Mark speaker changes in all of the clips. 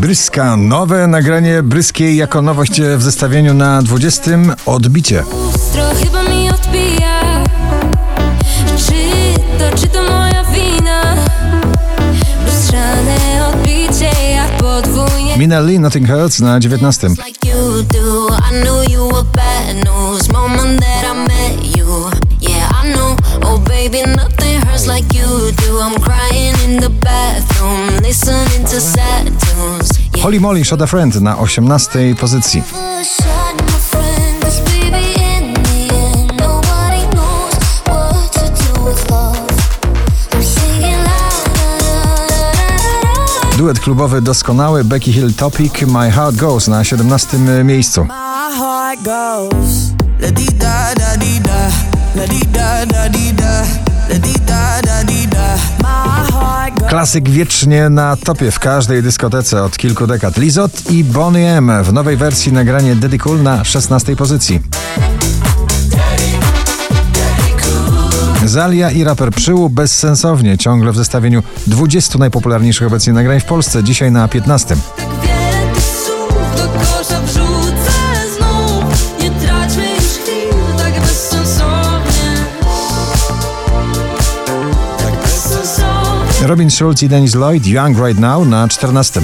Speaker 1: Bryska, nowe nagranie Bryskiej jako nowość w zestawieniu na 20. Odbicie.
Speaker 2: Lustro chyba mi odbija Czy to, czy to moja wina? Lustrzane odbicie jak podwójnie
Speaker 1: Mina Lee, Nothing Hurts na 19.
Speaker 2: Like you do I knew you were bad news Moment that I met you Yeah, I knew Oh baby, nothing hurts like you do I'm crying in the bathroom Listening to sad tunes Yeah.
Speaker 1: Holy Molly Shot a Friend na 18 pozycji. Duet klubowy doskonały Becky Hill Topic My Heart Goes na 17 miejscu. Klasyk wiecznie na topie w każdej dyskotece od kilku dekad. Lizot i Bonnie M w nowej wersji nagranie Daddy Cool na 16. pozycji. Zalia i raper Przyłu bezsensownie ciągle w zestawieniu 20 najpopularniejszych obecnie nagrań w Polsce, dzisiaj na 15. Robin Schulz i Dennis Lloyd Young Right Now na 14.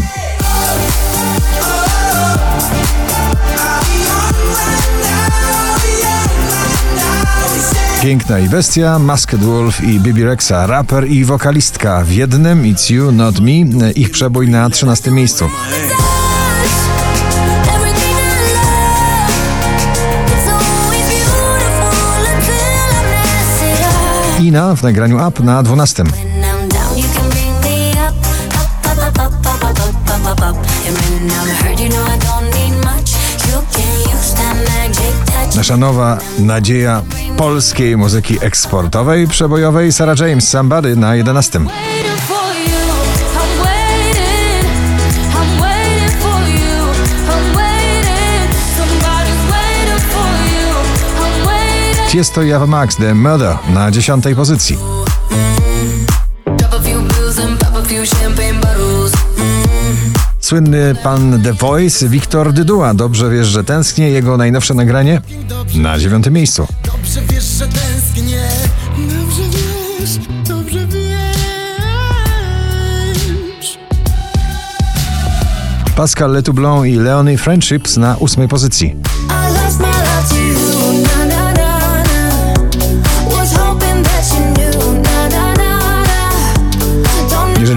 Speaker 1: Piękna i bestia, Masked Wolf i Bibi Rexa, raper i wokalistka w jednym It's You Not Me, ich przebój na 13 miejscu. Ina w nagraniu Up na 12.
Speaker 2: up, up, and when I'm hurt, you know I don't need much. You can use that magic touch.
Speaker 1: Nasza nowa nadzieja polskiej muzyki eksportowej, przebojowej Sarah James, Somebody na 11. Jest to Java Max, The Murder na dziesiątej pozycji. Słynny pan The Voice Wiktor Dydua. Dobrze wiesz, że tęsknię. Jego najnowsze nagranie na dziewiątym miejscu.
Speaker 3: Dobrze wiesz, że tęsknię. Dobrze wiesz, dobrze wiesz.
Speaker 1: Pascal Letoublon i Leonie Friendships na ósmej pozycji.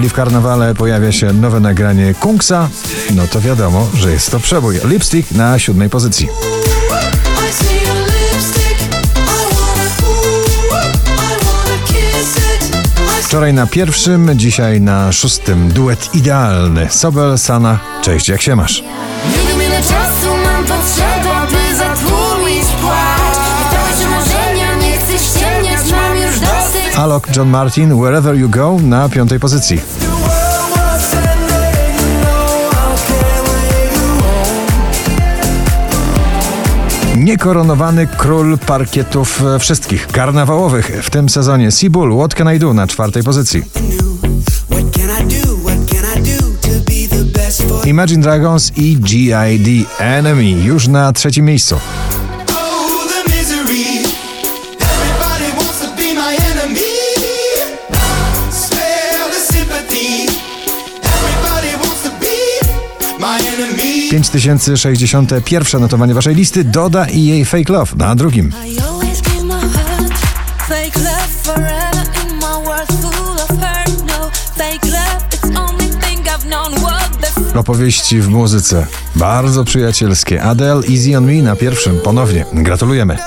Speaker 1: Jeżeli w karnawale pojawia się nowe nagranie Kungsa, no to wiadomo, że jest to przebój. Lipstick na siódmej pozycji. Wczoraj na pierwszym, dzisiaj na szóstym duet idealny. Sobel, Sana, cześć, jak się masz?
Speaker 2: Nie czasu mam
Speaker 1: Rock, John Martin, Wherever You Go na piątej pozycji. niekoronowany król parkietów e, wszystkich karnawałowych w tym sezonie Seabull What Can I Do na czwartej pozycji. Imagine Dragons i GID Enemy już na trzecim miejscu. 5061 notowanie waszej listy Doda i jej Fake Love na drugim. Opowieści w muzyce. Bardzo przyjacielskie. Adele Easy on Me na pierwszym. Ponownie. Gratulujemy.